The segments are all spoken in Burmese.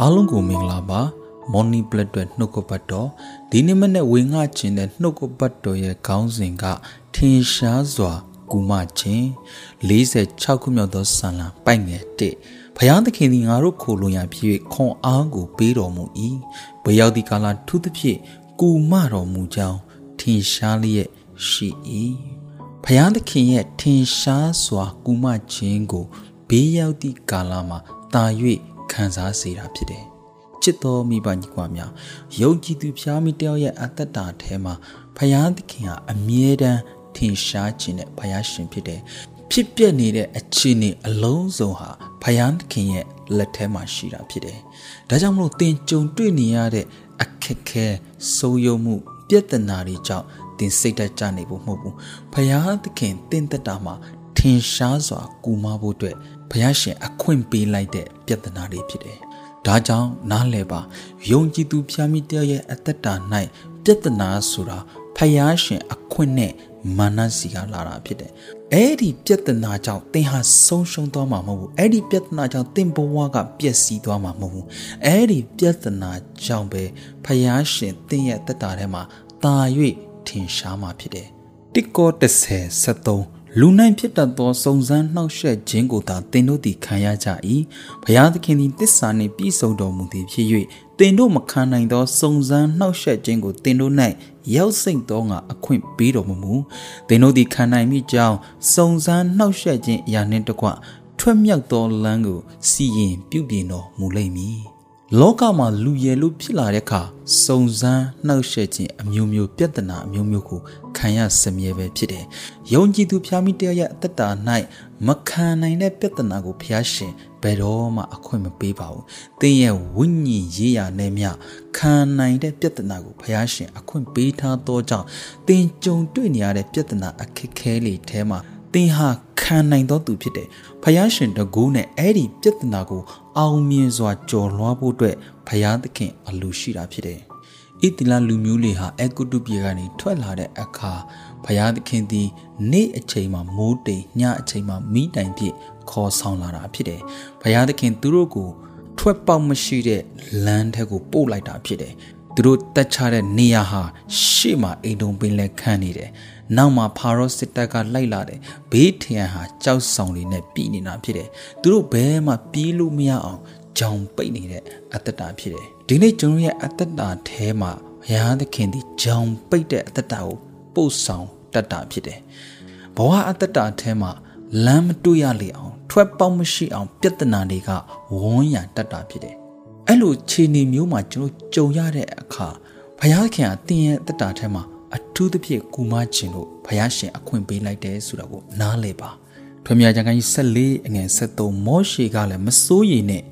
အားလုံးကိုမင်္ဂလာပါမော်နီပလက်တွေနှုတ်ကပတ်တော်ဒီနေ့မနေ့ဝင်ငှခြင်းတဲ့နှုတ်ကပတ်တော်ရဲ့ခေါင်းစဉ်ကထင်ရှားစွာကူမခြင်း46ခုမြောက်သောဆန္လပိုက်ငယ်1ဘုရားသခင်သည်ငါတို့ခိုလုံရာဖြစ်၍ခွန်အားကိုပေးတော်မူ၏ဘယ်ရောက်သည့်ကာလထူးသဖြင့်ကူမတော်မူကြောင်းထင်ရှားလျက်ရှိ၏ဘုရားသခင်ရဲ့ထင်ရှားစွာကူမခြင်းကိုဘေးရောက်သည့်ကာလမှာတာ၍ ခံစားစေတာဖြစ်တယ်။ချစ်တော်မိဘညီကွာများယုံကြည်သူဖျားမိတယောက်ရဲ့အသက်တာထဲမှာဖယားသခင်ဟာအမြဲတမ်းထင်ရှားခြင်းနဲ့ဖယားရှင်ဖြစ်တယ်။ဖြစ်ပျက်နေတဲ့အခြေအနေအလုံးစုံဟာဖယားသခင်ရဲ့လက်ထဲမှာရှိတာဖြစ်တယ်။ဒါကြောင့်မလို့သင်ကြုံတွေ့နေရတဲ့အခက်ခဲဆိုးရုံမှုပြဿနာတွေကြောင့်သင်စိတ်တက်ကြနေဖို့မဟုတ်ဘူး။ဖယားသခင်သင်သက်တာမှာ ထင်ရှားစွာကူမဖို့အတွက်ဘုရားရှင်အခွင့်ပေးလိုက်တဲ့ပြဿနာတွေဖြစ်တယ်။ဒါကြောင့်နားလည်ပါယုံကြည်သူဖျားမိတယောက်ရဲ့အသက်တာ၌ပြဿနာဆိုတာဖျားရှင်အခွင့်နဲ့မာနစီကလာတာဖြစ်တယ်။အဲ့ဒီပြဿနာကြောင့်သင်ဟာဆုံးရှုံးသွားမှာမဟုတ်ဘူး။အဲ့ဒီပြဿနာကြောင့်သင်ဘဝကပျက်စီးသွားမှာမဟုတ်ဘူး။အဲ့ဒီပြဿနာကြောင့်ပဲဖျားရှင်သင်ရဲ့အသက်တာထဲမှာတာ၍ထင်ရှားမှာဖြစ်တယ်။တစ်ကော30 73 လူနိုင်ဖြစ်တတ်သောစုံစမ်းနှောက်ယှက်ခြင်းကိုသာသင်တို့သည်ခံရကြ၏ဘုရားသခင်သည်တစ္ဆာနှင့်ပြည့်စုံတော်မူသည်ဖြစ်၍သင်တို့မခံနိုင်သောစုံစမ်းနှောက်ယှက်ခြင်းကိုသင်တို့၌ရောက်စိတ်သောငါအခွင့်ပေးတော်မမူသင်တို့သည်ခံနိုင်မိကြောင်းစုံစမ်းနှောက်ယှက်ခြင်းအရာနှင့်တကွထွက်မြောက်သောလမ်းကိုစီရင်ပြုပြင်တော်မူလိမ့်မည် လောကမှာလူရယ်လို့ဖြစ်လာတဲ့အခါစုံစမ်းနှောက်ယှက်ခြင်းအမျိုးမျိုးပြဿနာအမျိုးမျိုးကိုခံရစမြဲပဲဖြစ်တယ်။ယုံကြည်သူဖျားမိတရားရဲ့အသက်တာ၌မခံနိုင်တဲ့ပြဿနာကိုဖျားရှင်ဘယ်တော့မှအခွင့်မပေးပါဘူး။သင်ရဲ့ဝိညာဉ်ရေးရာနဲ့မျှခံနိုင်တဲ့ပြဿနာကိုဖျားရှင်အခွင့်ပေးထားသောကြောင့်သင်ကြုံတွေ့နေရတဲ့ပြဿနာအခက်ခဲလေးထဲမှာ သင်ဟာခံနိုင်သောသူဖြစ်တယ်။ဖယားရှင်တကူနဲ့အဲ့ဒီပြဿနာကိုအောင်မြင်စွာကြော်လွှားဖို့အတွက်ဖယားသခင်အလိုရှိတာဖြစ်တယ်။ဣတိလလူမျိုးတွေဟာအကုတုပြေကနေထွက်လာတဲ့အခါဘုရားသခင်သည်နေ့အချိန်မှာမိုးတိမ်ညအချိန်မှာမိတိုင်ပြည့်ခေါ်ဆောင်လာတာဖြစ်တယ်။ဘုရားသခင်သူတို့ကိုထွက်ပေါက်မရှိတဲ့လမ်းထက်ကိုပို့လိုက်တာဖြစ်တယ်။ သူတို့တက်ချတဲ့နေရာဟာရှေ့မှာအိမ်တုံပင်လက်ခန့်နေတယ်။နောက်မှာဖာရောစစ်တပ်ကလိုက်လာတယ်။ဘေးထရန်ဟာကြောက်ဆောင်တွေနဲ့ပြည်နေတာဖြစ်တယ်။သူတို့ဘဲမှပြေးလို့မရအောင်ကြောင်ပိတ်နေတဲ့အတ္တတာဖြစ်တယ်ဒီနေ့ကျွန်တော်ရဲ့အတ္တတာထဲမှာဘုရားသခင်ဒီကြောင်ပိတ်တဲ့အတ္တတာကိုပို့ဆောင်တတ်တာဖြစ်တယ်ဘဝအတ္တတာထဲမှာလမ်းမတွေ့ရလေအောင် ထွက်ပေါက်မရှိအောင် ပြဿနာတွေကဝန်းရံတတ်တာဖြစ်တယ် အဲ့လိုခြေနေမျိုးမှာကျွန်တော်ကြုံရတဲ့အခါဘုရားခင်ကတင်းရဲ့တက်တာထဲမှာအထူးသဖြင့်ကူမခြင်းလို့ဘုရားရှင်အခွင့်ပေးလိုက်တယ်ဆိုတာကိုနားလည်ပါထွေမြာကျမ်းကို14အငယ်73မောရှေကလည်းမစိုးရိမ်နဲ့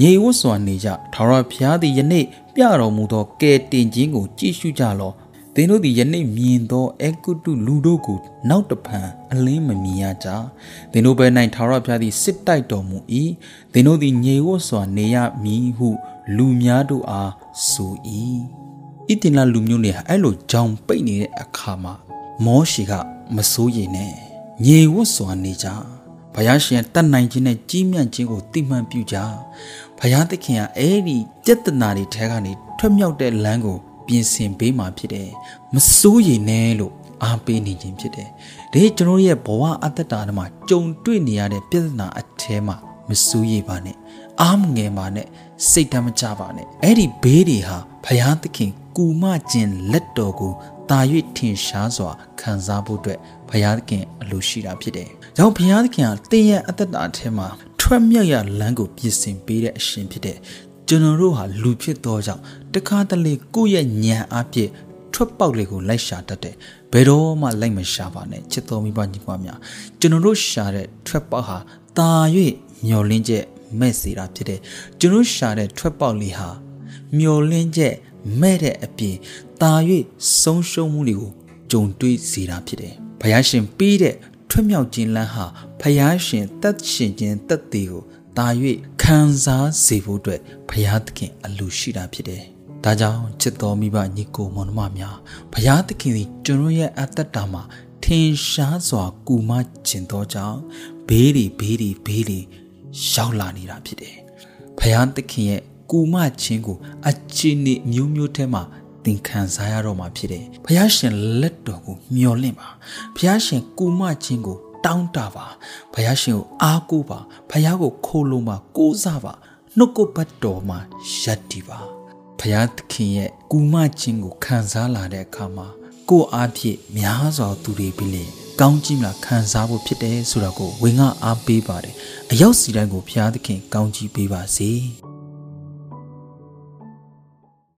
ငြိမ်ဝတ်စွာနေကြထာဝရဘုရားသည်ယနေ့ပြတော်မူသောကယ်တင်ခြင်းကိုကြည့်ရှုကြလော့ သင်တို့သည်ယနေ့မြင်သောအကုတုလူတို့ကိုနောက်တဖန်အလင်းမမြင်ရကြသင်တို့ဘယ်၌ထာဝရဘုရားသည်စစ်တိုက်တော်မူ၏သင်တို့သည်ငြိမ်ဝတ်စွာနေရမည်ဟု လူများတို့အားဆို၏ဣတင်လာလူမျိုးတွေဟာအဲ့လိုကြောင်ပိတ်နေတဲ့အခါမှာမောရှေကမစိုးရိမ်နဲ့ငြိမ်ဝတ်စွာနေကြဘုရားရှင်တတ်နိုင်ခြင်းနဲ့ကြီးမြတ်ခြင်းကိုသိမှန်ပြုကြဘုရားသခင်ကအဲ့ဒီပြဿနာတွေထဲကနေထွက်မြောက်တဲ့လမ်းကို ပြင်ဆင်ပေးမှာဖြစ်တယ်မစိုးရိမ်နဲ့လို့အားပေးနေခြင်းဖြစ်တယ်ဒီကျွန်တော်ရဲ့ဘဝအတ္တတာမှာကြုံတွေ့နေရတဲ့ပြဿနာအထဲမှာမစိုးရိမ်ပါနဲ့အားမငယ်ပါနဲ့စိတ်တမ်းမကြပါနဲ့အဲ့ဒီဘေးတွေဟာဘုရားသခင်ကူမခြင်းလက်တော်ကိုတာ၍ထင်ရှားစွာခံစားဖို့အတွက်ဘုရားသခင်အလိုရှိတာဖြစ်တယ်။ကြောင့်ဘုရားသခင်ကတင်းရဲ့အသက်တာအထဲမှာထွက်မြောက်ရလမ်းကိုပြင်ဆင်ပေးတဲ့အရှင်ဖြစ်တဲ့ကျွန်တော်တို့ဟာလူဖြစ်သောကြောင့် တခါတလေကိုယ့်ရဲ့ဉာဏ်အပြည့်ထွက်ပေါက်လေးကိုလိုက်ရှာတတ်တယ်ဘယ်တော့မှလိုက်မရှာပါနဲ့ချစ်တော်မိဘညီမများကျွန်တော်တို့ရှာတဲ့ထွက်ပေါက်ဟာတာ၍မျောလင်းချက်မဲ့စေတာဖြစ်တယ်ကျွန်တော်ရှာတဲ့ထွက်ပေါက်လေးဟာမျောလင်းချက်မဲ့တဲ့အပြင်တာ၍ဆုံးရှုံးမှုတွေကိုကြုံတွေ့စေတာဖြစ်တယ်ဘုရားရှင်ပေးတဲ့ထွတ်မြောက်ခြင်းလမ်းဟာဖယားရှင်တက်ရှင်ခြင်းတက်သေးကိုတာ၍ခံစားစေဖို့အတွက်ဖယားသခင်အလိုရှိတာဖြစ်တယ်။ ဒါကြောင့်ချစ်တော်မိဘညီကိုမောင်နှမများဖယားသခင်သည်ကျွန်တော်ရဲ့အသက်တာမှာထင်ရှားစွာကူမခြင်းသောကြောင့်ဘေးတွေဘေးတွေဘေးတွေရောက်လာနေတာဖြစ်တယ်။ဖယားသခင်ရဲ့ကူမခြင်းကိုအချင်းနေမျိုးမျိုးထဲမှာသင်ခံစားရတော့မှာဖြစ်တယ်။ဘုရားရှင်လက်တော်ကိုမျှော်လင့်ပါ။ဘုရားရှင်ကူမခြင်းကိုတောင်းတပါ။ဘုရားရှင်ကိုအားကိုးပါ။ဘုရားကိုခိုးလုံးပါကိုးစားပါ။နှုတ်ကပတ်တော်မှာယက်တည်ပါ။ ဘုရားသခင်ရဲ့ကူမခြင်းကိုခံစားလာတဲ့အခါမှာကိုယ်အားဖြင့်များစွာသူတွေပြီးလေကောင်းကြီးမလားခံစားဖို့ဖြစ်တယ်ဆိုတော့ကိုဝင်ငါအားပေးပါတယ်။အရောက်စီတိုင်းကိုဘုရားသခင်ကောင်းကြီးပေးပါစေ။